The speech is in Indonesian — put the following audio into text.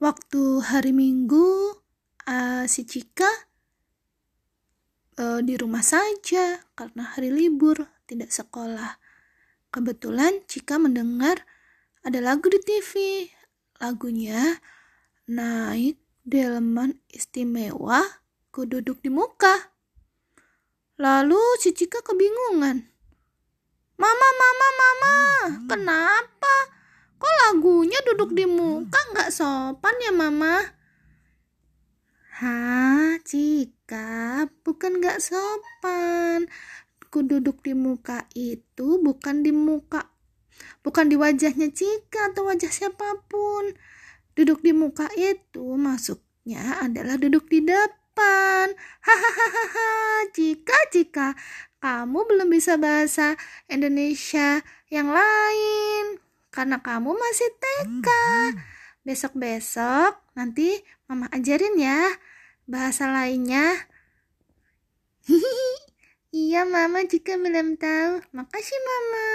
waktu hari Minggu uh, si Cika uh, di rumah saja karena hari libur tidak sekolah. Kebetulan Cika mendengar ada lagu di TV. Lagunya naik delman istimewa ku duduk di muka. Lalu si Cika kebingungan. Mama, mama, mama, kenapa? Duduk di muka nggak sopan ya mama? Hah, Cika, bukan nggak sopan. Ku duduk di muka itu bukan di muka, bukan di wajahnya Cika atau wajah siapa pun. Duduk di muka itu masuknya adalah duduk di depan. Hahaha, Cika, Cika, kamu belum bisa bahasa Indonesia yang lain karena kamu masih TK. Besok-besok nanti mama ajarin ya bahasa lainnya. iya mama juga belum tahu. Makasih mama.